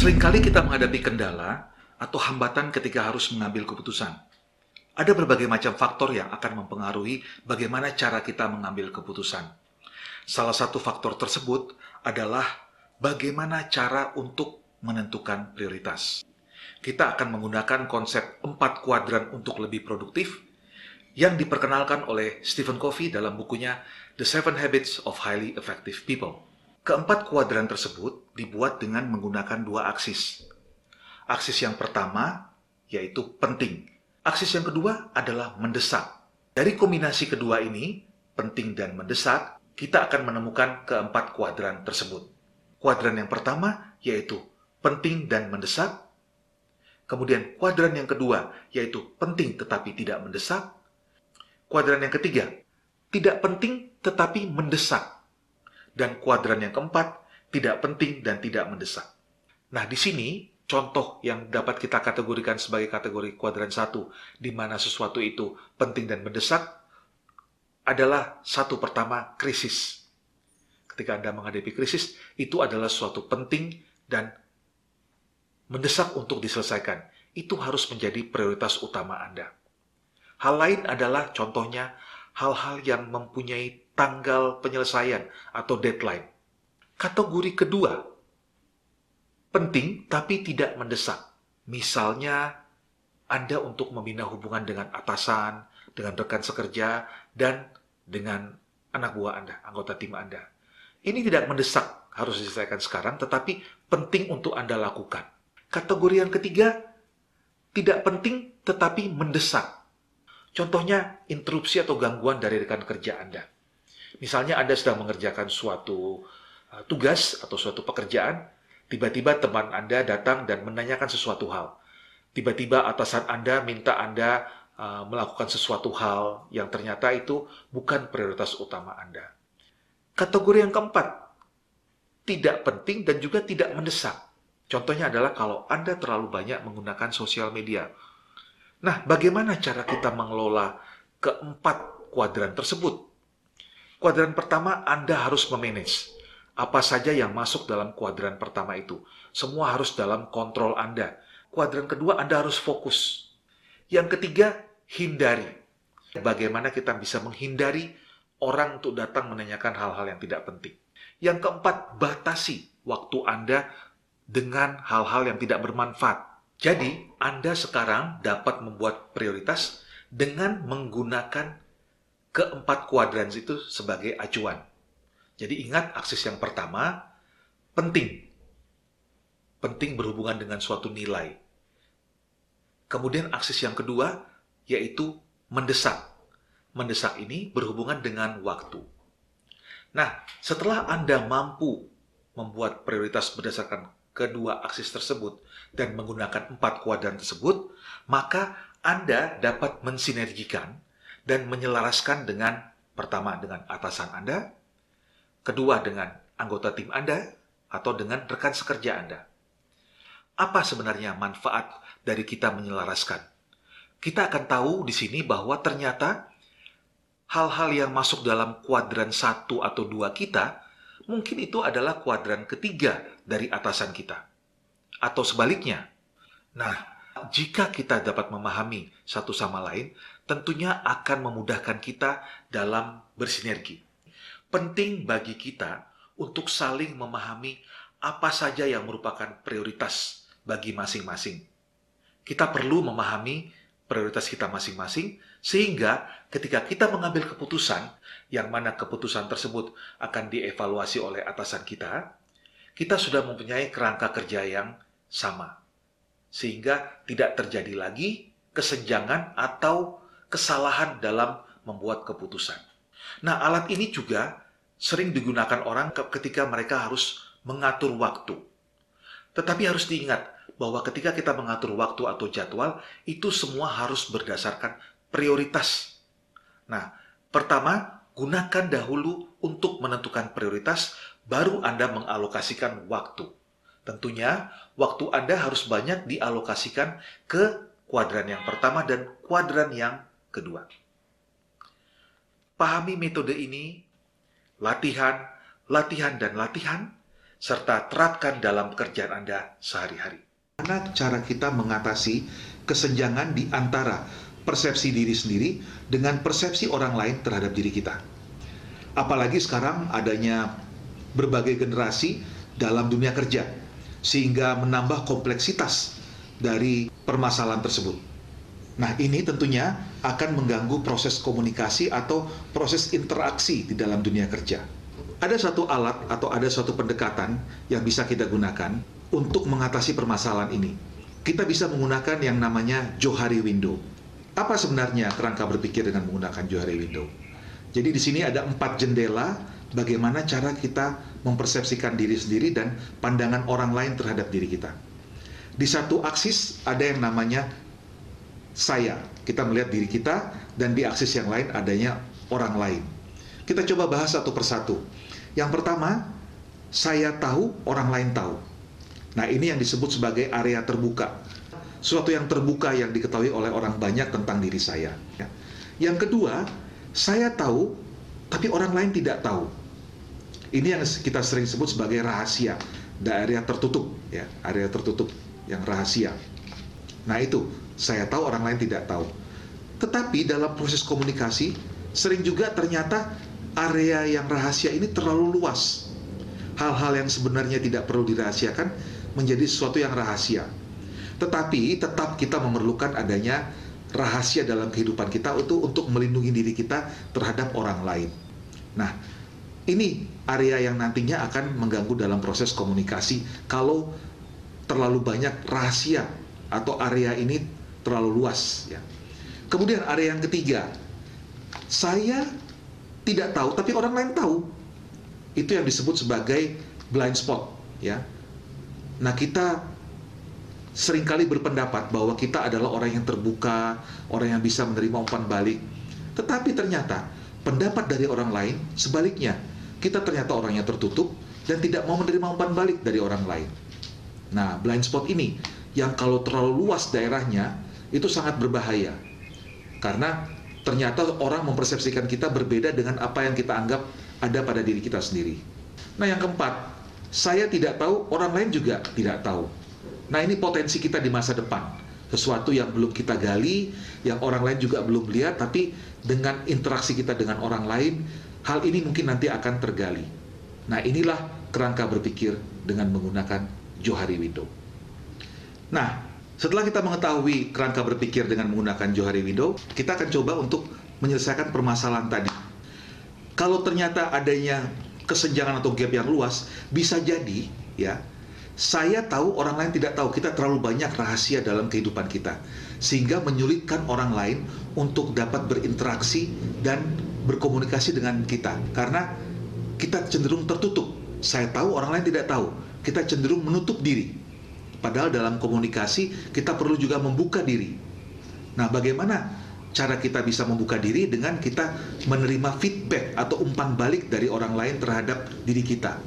Seringkali kita menghadapi kendala atau hambatan ketika harus mengambil keputusan. Ada berbagai macam faktor yang akan mempengaruhi bagaimana cara kita mengambil keputusan. Salah satu faktor tersebut adalah bagaimana cara untuk menentukan prioritas. Kita akan menggunakan konsep empat kuadran untuk lebih produktif yang diperkenalkan oleh Stephen Covey dalam bukunya The Seven Habits of Highly Effective People. Keempat kuadran tersebut dibuat dengan menggunakan dua aksis. Aksis yang pertama yaitu penting. Aksis yang kedua adalah mendesak. Dari kombinasi kedua ini, penting dan mendesak, kita akan menemukan keempat kuadran tersebut. Kuadran yang pertama yaitu penting dan mendesak. Kemudian kuadran yang kedua yaitu penting tetapi tidak mendesak. Kuadran yang ketiga, tidak penting tetapi mendesak dan kuadran yang keempat tidak penting dan tidak mendesak. Nah, di sini contoh yang dapat kita kategorikan sebagai kategori kuadran satu, di mana sesuatu itu penting dan mendesak, adalah satu pertama krisis. Ketika Anda menghadapi krisis, itu adalah suatu penting dan mendesak untuk diselesaikan. Itu harus menjadi prioritas utama Anda. Hal lain adalah contohnya hal-hal yang mempunyai tanggal penyelesaian atau deadline. Kategori kedua, penting tapi tidak mendesak. Misalnya, Anda untuk membina hubungan dengan atasan, dengan rekan sekerja, dan dengan anak buah Anda, anggota tim Anda. Ini tidak mendesak, harus diselesaikan sekarang, tetapi penting untuk Anda lakukan. Kategori yang ketiga, tidak penting tetapi mendesak. Contohnya, interupsi atau gangguan dari rekan kerja Anda. Misalnya Anda sedang mengerjakan suatu uh, tugas atau suatu pekerjaan, tiba-tiba teman Anda datang dan menanyakan sesuatu hal. Tiba-tiba atasan Anda minta Anda uh, melakukan sesuatu hal yang ternyata itu bukan prioritas utama Anda. Kategori yang keempat, tidak penting dan juga tidak mendesak. Contohnya adalah kalau Anda terlalu banyak menggunakan sosial media. Nah, bagaimana cara kita mengelola keempat kuadran tersebut? Kuadran pertama Anda harus memanage. Apa saja yang masuk dalam kuadran pertama itu. Semua harus dalam kontrol Anda. Kuadran kedua Anda harus fokus. Yang ketiga, hindari. Bagaimana kita bisa menghindari orang untuk datang menanyakan hal-hal yang tidak penting. Yang keempat, batasi waktu Anda dengan hal-hal yang tidak bermanfaat. Jadi, Anda sekarang dapat membuat prioritas dengan menggunakan keempat kuadran itu sebagai acuan. Jadi ingat aksis yang pertama, penting. Penting berhubungan dengan suatu nilai. Kemudian aksis yang kedua, yaitu mendesak. Mendesak ini berhubungan dengan waktu. Nah, setelah Anda mampu membuat prioritas berdasarkan kedua aksis tersebut dan menggunakan empat kuadran tersebut, maka Anda dapat mensinergikan dan menyelaraskan dengan pertama dengan atasan Anda, kedua dengan anggota tim Anda, atau dengan rekan sekerja Anda. Apa sebenarnya manfaat dari kita menyelaraskan? Kita akan tahu di sini bahwa ternyata hal-hal yang masuk dalam kuadran satu atau dua kita, mungkin itu adalah kuadran ketiga dari atasan kita. Atau sebaliknya. Nah, jika kita dapat memahami satu sama lain, tentunya akan memudahkan kita dalam bersinergi. Penting bagi kita untuk saling memahami apa saja yang merupakan prioritas bagi masing-masing. Kita perlu memahami prioritas kita masing-masing, sehingga ketika kita mengambil keputusan, yang mana keputusan tersebut akan dievaluasi oleh atasan kita, kita sudah mempunyai kerangka kerja yang sama, sehingga tidak terjadi lagi kesenjangan atau kesalahan dalam membuat keputusan. Nah, alat ini juga sering digunakan orang ketika mereka harus mengatur waktu. Tetapi harus diingat bahwa ketika kita mengatur waktu atau jadwal, itu semua harus berdasarkan prioritas. Nah, pertama, gunakan dahulu untuk menentukan prioritas, baru Anda mengalokasikan waktu. Tentunya, waktu Anda harus banyak dialokasikan ke kuadran yang pertama dan kuadran yang kedua. Pahami metode ini, latihan, latihan, dan latihan, serta terapkan dalam pekerjaan Anda sehari-hari. Bagaimana cara kita mengatasi kesenjangan di antara persepsi diri sendiri dengan persepsi orang lain terhadap diri kita? Apalagi sekarang adanya berbagai generasi dalam dunia kerja, sehingga menambah kompleksitas dari permasalahan tersebut. Nah, ini tentunya akan mengganggu proses komunikasi atau proses interaksi di dalam dunia kerja. Ada satu alat atau ada suatu pendekatan yang bisa kita gunakan untuk mengatasi permasalahan ini. Kita bisa menggunakan yang namanya Johari Window. Apa sebenarnya kerangka berpikir dengan menggunakan Johari Window? Jadi di sini ada empat jendela bagaimana cara kita mempersepsikan diri sendiri dan pandangan orang lain terhadap diri kita. Di satu aksis ada yang namanya saya. Kita melihat diri kita dan di aksis yang lain adanya orang lain. Kita coba bahas satu persatu. Yang pertama, saya tahu, orang lain tahu. Nah, ini yang disebut sebagai area terbuka. Suatu yang terbuka yang diketahui oleh orang banyak tentang diri saya. Yang kedua, saya tahu, tapi orang lain tidak tahu. Ini yang kita sering sebut sebagai rahasia, daerah tertutup, ya, area tertutup yang rahasia. Nah itu, saya tahu orang lain tidak tahu. Tetapi dalam proses komunikasi, sering juga ternyata area yang rahasia ini terlalu luas. Hal-hal yang sebenarnya tidak perlu dirahasiakan menjadi sesuatu yang rahasia. Tetapi tetap kita memerlukan adanya rahasia dalam kehidupan kita untuk untuk melindungi diri kita terhadap orang lain. Nah, ini area yang nantinya akan mengganggu dalam proses komunikasi kalau terlalu banyak rahasia atau area ini terlalu luas ya. Kemudian area yang ketiga, saya tidak tahu tapi orang lain tahu. Itu yang disebut sebagai blind spot ya. Nah, kita sering kali berpendapat bahwa kita adalah orang yang terbuka, orang yang bisa menerima umpan balik. Tetapi ternyata pendapat dari orang lain sebaliknya kita ternyata orangnya tertutup dan tidak mau menerima umpan balik dari orang lain. Nah, blind spot ini yang kalau terlalu luas daerahnya itu sangat berbahaya. Karena ternyata orang mempersepsikan kita berbeda dengan apa yang kita anggap ada pada diri kita sendiri. Nah, yang keempat, saya tidak tahu, orang lain juga tidak tahu. Nah, ini potensi kita di masa depan. Sesuatu yang belum kita gali, yang orang lain juga belum lihat, tapi dengan interaksi kita dengan orang lain, Hal ini mungkin nanti akan tergali. Nah, inilah kerangka berpikir dengan menggunakan Johari Window. Nah, setelah kita mengetahui kerangka berpikir dengan menggunakan Johari Window, kita akan coba untuk menyelesaikan permasalahan tadi. Kalau ternyata adanya kesenjangan atau gap yang luas, bisa jadi ya saya tahu orang lain tidak tahu kita terlalu banyak rahasia dalam kehidupan kita sehingga menyulitkan orang lain untuk dapat berinteraksi dan berkomunikasi dengan kita karena kita cenderung tertutup. Saya tahu orang lain tidak tahu. Kita cenderung menutup diri. Padahal dalam komunikasi kita perlu juga membuka diri. Nah, bagaimana cara kita bisa membuka diri dengan kita menerima feedback atau umpan balik dari orang lain terhadap diri kita.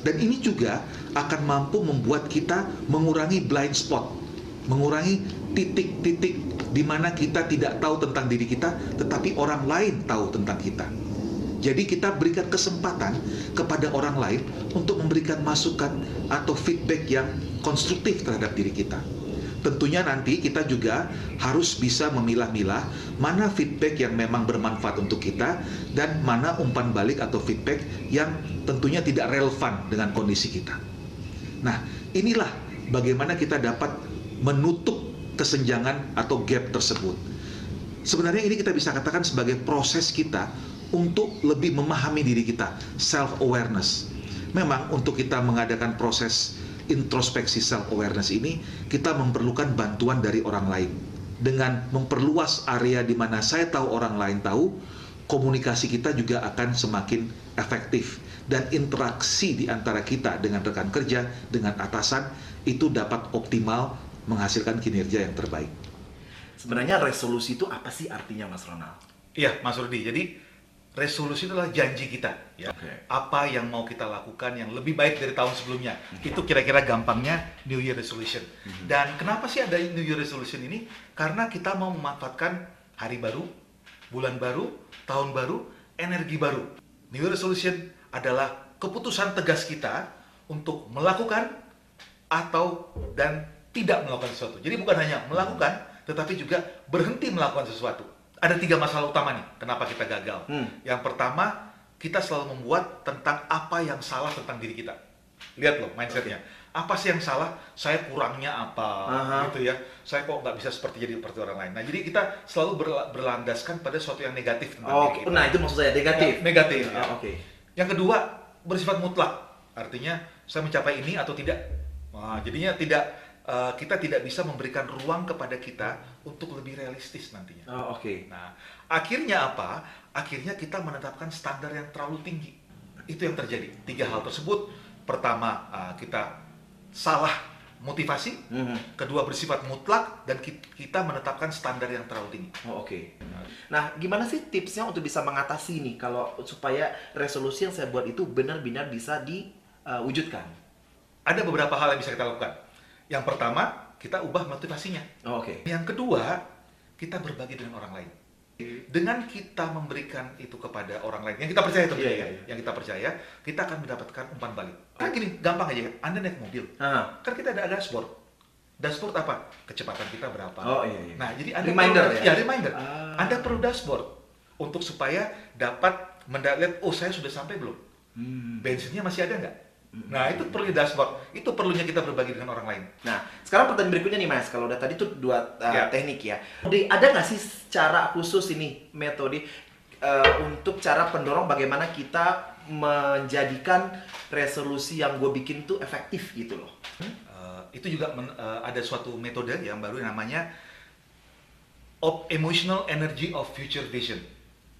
Dan ini juga akan mampu membuat kita mengurangi blind spot, mengurangi titik-titik di mana kita tidak tahu tentang diri kita, tetapi orang lain tahu tentang kita. Jadi kita berikan kesempatan kepada orang lain untuk memberikan masukan atau feedback yang konstruktif terhadap diri kita. Tentunya nanti kita juga harus bisa memilah-milah mana feedback yang memang bermanfaat untuk kita dan mana umpan balik atau feedback yang tentunya tidak relevan dengan kondisi kita. Nah, inilah bagaimana kita dapat menutup kesenjangan atau gap tersebut. Sebenarnya ini kita bisa katakan sebagai proses kita untuk lebih memahami diri kita, self awareness. Memang untuk kita mengadakan proses introspeksi self awareness ini, kita memerlukan bantuan dari orang lain. Dengan memperluas area di mana saya tahu orang lain tahu, komunikasi kita juga akan semakin efektif dan interaksi di antara kita dengan rekan kerja, dengan atasan itu dapat optimal menghasilkan kinerja yang terbaik. Sebenarnya resolusi itu apa sih artinya Mas Ronald? Iya, Mas Rudi. Jadi resolusi itu adalah janji kita, ya. Okay. Apa yang mau kita lakukan yang lebih baik dari tahun sebelumnya. Okay. Itu kira-kira gampangnya New Year Resolution. Mm-hmm. Dan kenapa sih ada New Year Resolution ini? Karena kita mau memanfaatkan hari baru, bulan baru, tahun baru, energi baru. New Year Resolution adalah keputusan tegas kita untuk melakukan atau dan tidak melakukan sesuatu. Jadi bukan hanya melakukan, tetapi juga berhenti melakukan sesuatu. Ada tiga masalah utama nih, kenapa kita gagal. Hmm. Yang pertama, kita selalu membuat tentang apa yang salah tentang diri kita. Lihat loh mindsetnya. Apa sih yang salah? Saya kurangnya apa? Aha. Gitu ya. Saya kok nggak bisa seperti jadi seperti orang lain. Nah, jadi kita selalu berla- berlandaskan pada sesuatu yang negatif tentang Oh, diri kita. nah itu maksud saya negatif. Ya, negatif, ya. Oke. Yang kedua, bersifat mutlak. Artinya saya mencapai ini atau tidak. Nah, jadinya tidak eh, kita tidak bisa memberikan ruang kepada kita untuk lebih realistis nantinya. Oh, oke. Nah, akhirnya apa? Akhirnya kita menetapkan standar yang terlalu tinggi. Itu yang terjadi. Tiga hal tersebut. Pertama, eh, kita salah motivasi. Mhm. Kedua, bersifat mutlak. Dan ki- kita menetapkan standar yang terlalu tinggi. Oh, oke. Nah, gimana sih tipsnya untuk bisa mengatasi nih kalau supaya resolusi yang saya buat itu benar-benar bisa diwujudkan? Ada beberapa hal yang bisa kita lakukan. Yang pertama, kita ubah motivasinya. Oh, oke. Yang kedua, kita berbagi dengan orang lain. Dengan kita memberikan itu kepada orang lain, yang kita percaya tentunya, Iya, iya, ya, iya. yang kita percaya, kita akan mendapatkan umpan balik. Kan gini, gampang aja. Anda naik mobil, Ah. kan kita ada dashboard. Dashboard apa? Kecepatan kita berapa? Oh, iya, iya. Nah, jadi Anda Reminder perlu, ya? reminder. Ah. Anda perlu dashboard untuk supaya dapat melihat, oh saya sudah sampai belum? Hmm. Bensinnya masih ada nggak? Nah, itu perlu di dashboard. Itu perlunya kita berbagi dengan orang lain. Nah, sekarang pertanyaan berikutnya nih Mas, kalau udah tadi tuh dua uh, Ya. teknik ya. Di- Ada nggak sih cara khusus ini metode uh, untuk cara pendorong bagaimana kita menjadikan resolusi yang gue bikin tuh efektif gitu loh? Eh, itu juga men- eh, ada suatu metode yang baru namanya op- emotional energy of future vision.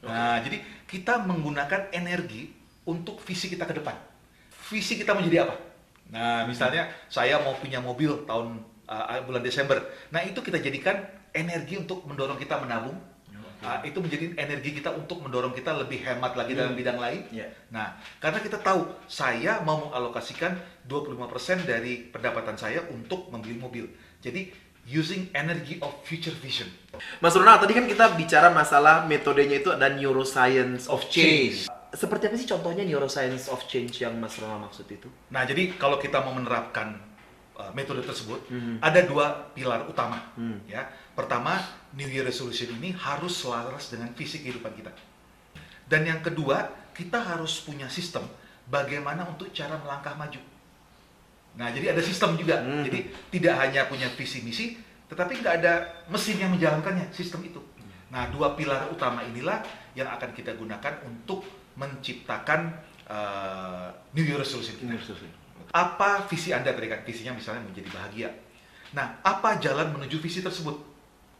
Nah, jadi kita menggunakan energi untuk visi kita ke depan. Visi kita menjadi apa? Nah, misalnya saya mau punya mobil tahun eh, bulan Desember. Nah, itu kita jadikan energi untuk mendorong kita menabung. Ah, itu menjadi energi kita untuk mendorong kita lebih hemat lagi dalam bidang lain. Iya. Nah, karena kita tahu saya mau mengalokasikan 25% dari pendapatan saya untuk membeli mobil. Jadi, using energy of future vision. Mas Ronald, tadi kan kita bicara masalah metodenya itu ada neuroscience of change. Seperti apa sih contohnya neuroscience of change yang Mas Ronald maksud itu? Nah, jadi kalau kita mau menerapkan uh, metode tersebut, Mhm. ada dua pilar utama. Hmm. Ya, pertama, New Year Resolution ini harus selaras dengan visi kehidupan kita. Dan yang kedua, kita harus punya sistem bagaimana untuk cara melangkah maju. Nah, jadi ada sistem juga. Hmm. Jadi tidak hanya punya visi misi, tetapi nggak ada mesin yang menjalankannya, sistem itu. Nah, dua pilar utama inilah yang akan kita gunakan untuk menciptakan uh, New Year Resolution kita. Apa visi Anda tadi kan? Visinya misalnya menjadi bahagia. Nah, apa jalan menuju visi tersebut?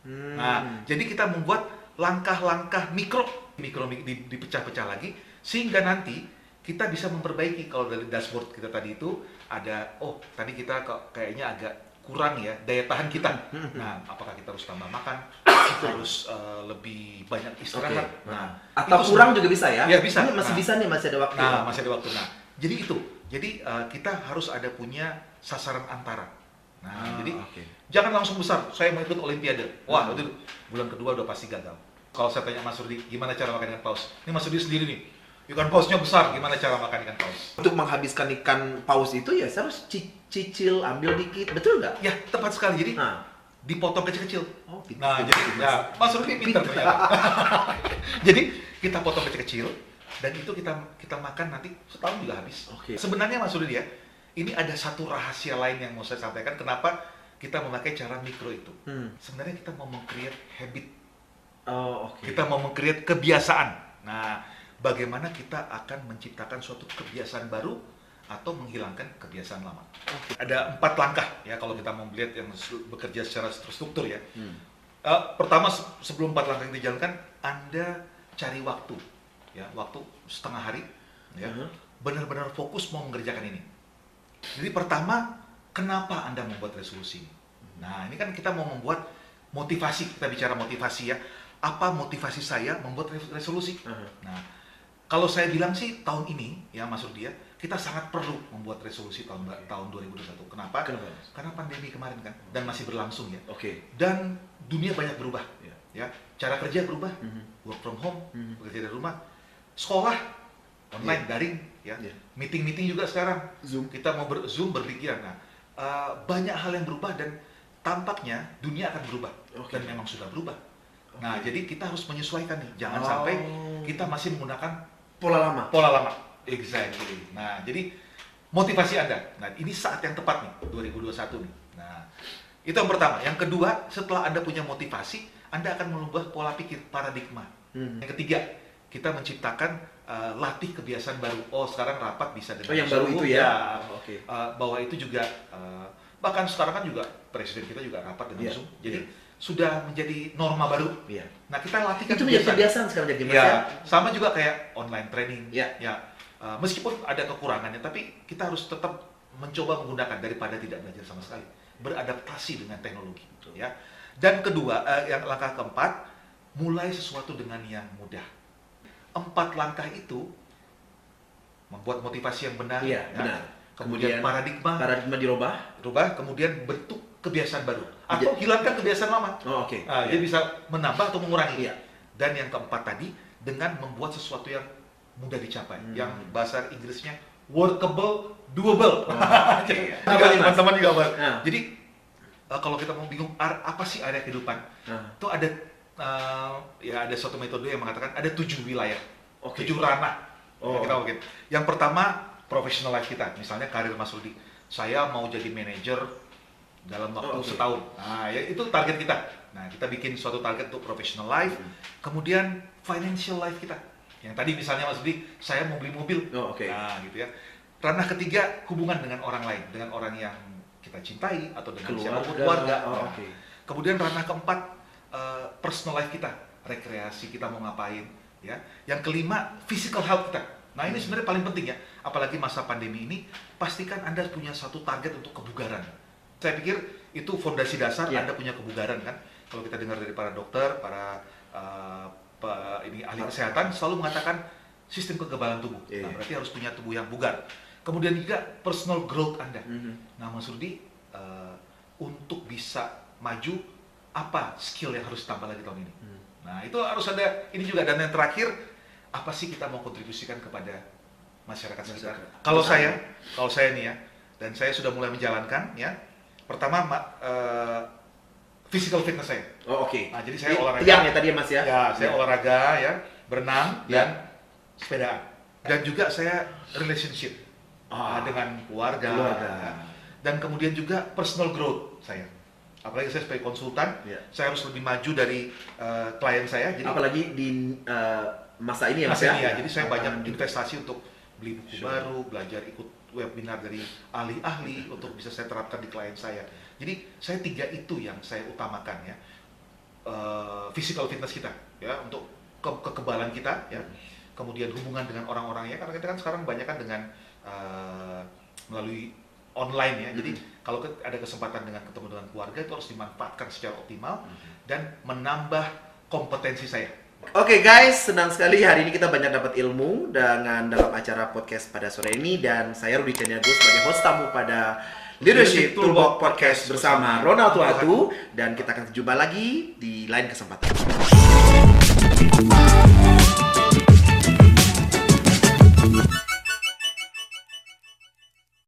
Hmm. Nah, jadi kita membuat langkah-langkah mikro, mikro mi- di- dipecah-pecah lagi, sehingga nanti kita bisa memperbaiki. Kalau dari dashboard kita tadi itu ada, oh tadi kita kayaknya agak kurang ya daya tahan kita. Nah, apakah kita harus tambah makan, harus eh, lebih banyak istirahat? Oke. Nah, Atau itu kurang juga bisa ya? Iya, bisa. Ini masih Nah. bisa nih, masih ada waktu. Nah, masih ada waktu. Nah, jadi itu. Jadi eh, kita harus ada punya sasaran antara. Nah, Ah, jadi oke. jangan langsung besar. Saya mau ikut Olimpiade. Wah, Hmm. itu bulan kedua udah pasti gagal. Kalau saya tanya Mas Rudi, gimana cara makan ikan paus? Ini Mas Rudi sendiri nih. Ikan pausnya besar, gimana cara makan ikan paus? Untuk menghabiskan ikan paus itu ya saya harus ci- cicil, ambil dikit. Betul nggak? Ya, tepat sekali. Jadi Nah. Dipotong kecil-kecil. Oh, pintar. Nah, jadi ya, Mas Rudi pintar ternyata. jadi kita potong kecil-kecil dan itu kita kita makan nanti setahun juga habis. Oke. Sebenarnya Mas Rudi ya, ini ada satu rahasia lain yang mau saya sampaikan. Kenapa kita memakai cara mikro itu? Hmm. Sebenarnya kita mau meng-create habit, Oh, oke. kita mau meng-create kebiasaan. Nah, bagaimana kita akan menciptakan suatu kebiasaan baru atau menghilangkan kebiasaan lama? Ada empat langkah ya kalau kita mau melihat yang bekerja secara terstruktur ya. Hmm. Eh, pertama se- sebelum empat langkah itu dijalankan, Anda cari waktu, ya waktu setengah hari, ya Mhm. benar-benar fokus mau mengerjakan ini. Jadi pertama, kenapa Anda membuat resolusi? Nah ini kan kita mau membuat motivasi, kita bicara motivasi ya. Apa motivasi saya membuat res- resolusi? Aha. Nah kalau saya bilang sih tahun ini ya Mas Rudi ya, kita sangat perlu membuat resolusi tahun tahun 2021. Kenapa? Kenapa? Karena pandemi kemarin kan dan masih berlangsung ya Oke. dan dunia banyak berubah Ya. ya cara kerja berubah Mhm. work from home Mhm. bekerja dari rumah sekolah online daring ya. Iya. Meeting-meeting juga sekarang Zoom. kita mau ber Zoom berpikiran. Nah, eh, banyak hal yang berubah dan tampaknya dunia akan berubah Oke. dan memang sudah berubah. Nah, jadi kita harus menyesuaikan nih. Jangan Oh. sampai kita masih menggunakan pola lama. pola lama. Exactly. Nah, jadi motivasi Anda. Nah, ini saat yang tepat nih, 2021 nih. Nah, itu yang pertama. Yang kedua, setelah Anda punya motivasi, Anda akan merubah pola pikir paradigma. Hmm. Yang ketiga, kita menciptakan uh, latih kebiasaan baru. Oh, sekarang rapat bisa dengan Oh, yang baru itu ya. Oh, Oke. Uh, bahwa itu juga uh, bahkan sekarang kan juga presiden kita juga rapat dengan Iya, Zoom. Jadi iya. sudah menjadi norma baru. Iya. Nah, kita latihkan Itu menjadi kebiasaan. sekarang jadi Ya, ya. sama juga kayak online training. Ya. Ya, uh, meskipun ada kekurangannya, tapi kita harus tetap mencoba menggunakan daripada tidak belajar sama sekali. Beradaptasi dengan teknologi. Ya. Dan kedua, uh, yang langkah keempat, mulai sesuatu dengan yang mudah. Empat langkah itu membuat motivasi yang benar. Iya, ya. benar. Kemudian, Kemudian paradigma Paradigma dirubah. rubah, kemudian bentuk kebiasaan baru atau hilangkan kebiasaan lama. Oh, oke. Nah, Iya. Dia bisa menambah atau mengurangi. Iya. Dan yang keempat tadi dengan membuat sesuatu yang mudah dicapai, Hmm. yang bahasa Inggrisnya workable, doable. Jadi, Apa nih, Mas? teman-teman juga Mas. Nah. Jadi eh, kalau kita mau bingung apa sih area kehidupan, Nah, itu ada eh, ya ada suatu metode yang mengatakan ada tujuh wilayah, Oke. tujuh ranah. Oh. kita mungkin. Yang pertama professional life kita, misalnya karir Mas Rudi. Saya mau jadi manajer dalam waktu Oh, oke. setahun. Nah, ya itu target kita. Nah, kita bikin suatu target untuk professional life, Hmm. kemudian financial life kita. Yang tadi misalnya Mas Rudi, saya mau beli mobil. Oh, oke. Nah, gitu ya. Ranah ketiga hubungan dengan orang lain, dengan orang yang kita cintai atau dengan siapa pun keluarga. Oh, Nah, oke. Kemudian ranah keempat eh, personal life kita, rekreasi kita mau ngapain, ya. Yang kelima physical health kita. Nah Hmm. ini sebenarnya paling penting ya, apalagi masa pandemi ini, pastikan anda punya satu target untuk kebugaran. Saya pikir itu fondasi dasar Ya. anda punya kebugaran kan. Kalau kita dengar dari para dokter, para eh, pe- ini ahli kesehatan selalu mengatakan sistem kekebalan tubuh. Iya, Nah, berarti harus punya tubuh yang bugar. Kemudian juga personal growth anda. Mhm. Nah, Mas Rudi, eh, untuk bisa maju, apa skill yang harus tambah lagi tahun ini? Hmm. Nah, itu harus ada ini juga. Dan yang terakhir, apa sih kita mau kontribusikan kepada masyarakat sekitar? Masyarakat. Kalau saya, kalau saya nih ya, dan saya sudah mulai menjalankan ya. Pertama, ma- eh, physical fitness saya. Oh, oke. Nah, jadi saya olahraga. Tiang ya tadi ya, Mas ya? Ya, saya Iya. olahraga ya, berenang Ya. dan sepedaan. Dan juga saya relationship Ah. Nah, dengan keluarga. Keluarga. ya. Dan kemudian juga personal growth saya. Apalagi saya sebagai konsultan, Ya. saya harus lebih maju dari eh, klien saya. Jadi Apalagi di eh, masa ini ya, Mas masa ya? ini ya, jadi saya Ah, banyak di- investasi untuk beli buku Sure. baru, belajar ikut webinar dari ahli-ahli untuk bisa saya terapkan di klien saya. Jadi saya tiga itu yang saya utamakan ya. Eh, physical fitness kita ya untuk ke- kekebalan kita ya. Kemudian hubungan dengan orang-orang ya karena kita kan sekarang banyak kan dengan eh, melalui online ya. Jadi kalau ke- ada kesempatan dengan ketemu dengan keluarga itu harus dimanfaatkan secara optimal dan menambah kompetensi saya. Oke guys, senang sekali hari ini kita banyak dapat ilmu dengan dalam acara podcast pada sore ini dan saya Rudi Caniago sebagai host tamu pada Leadership Toolbox Podcast bersama Ronald Tuatu dan kita akan jumpa lagi di lain kesempatan.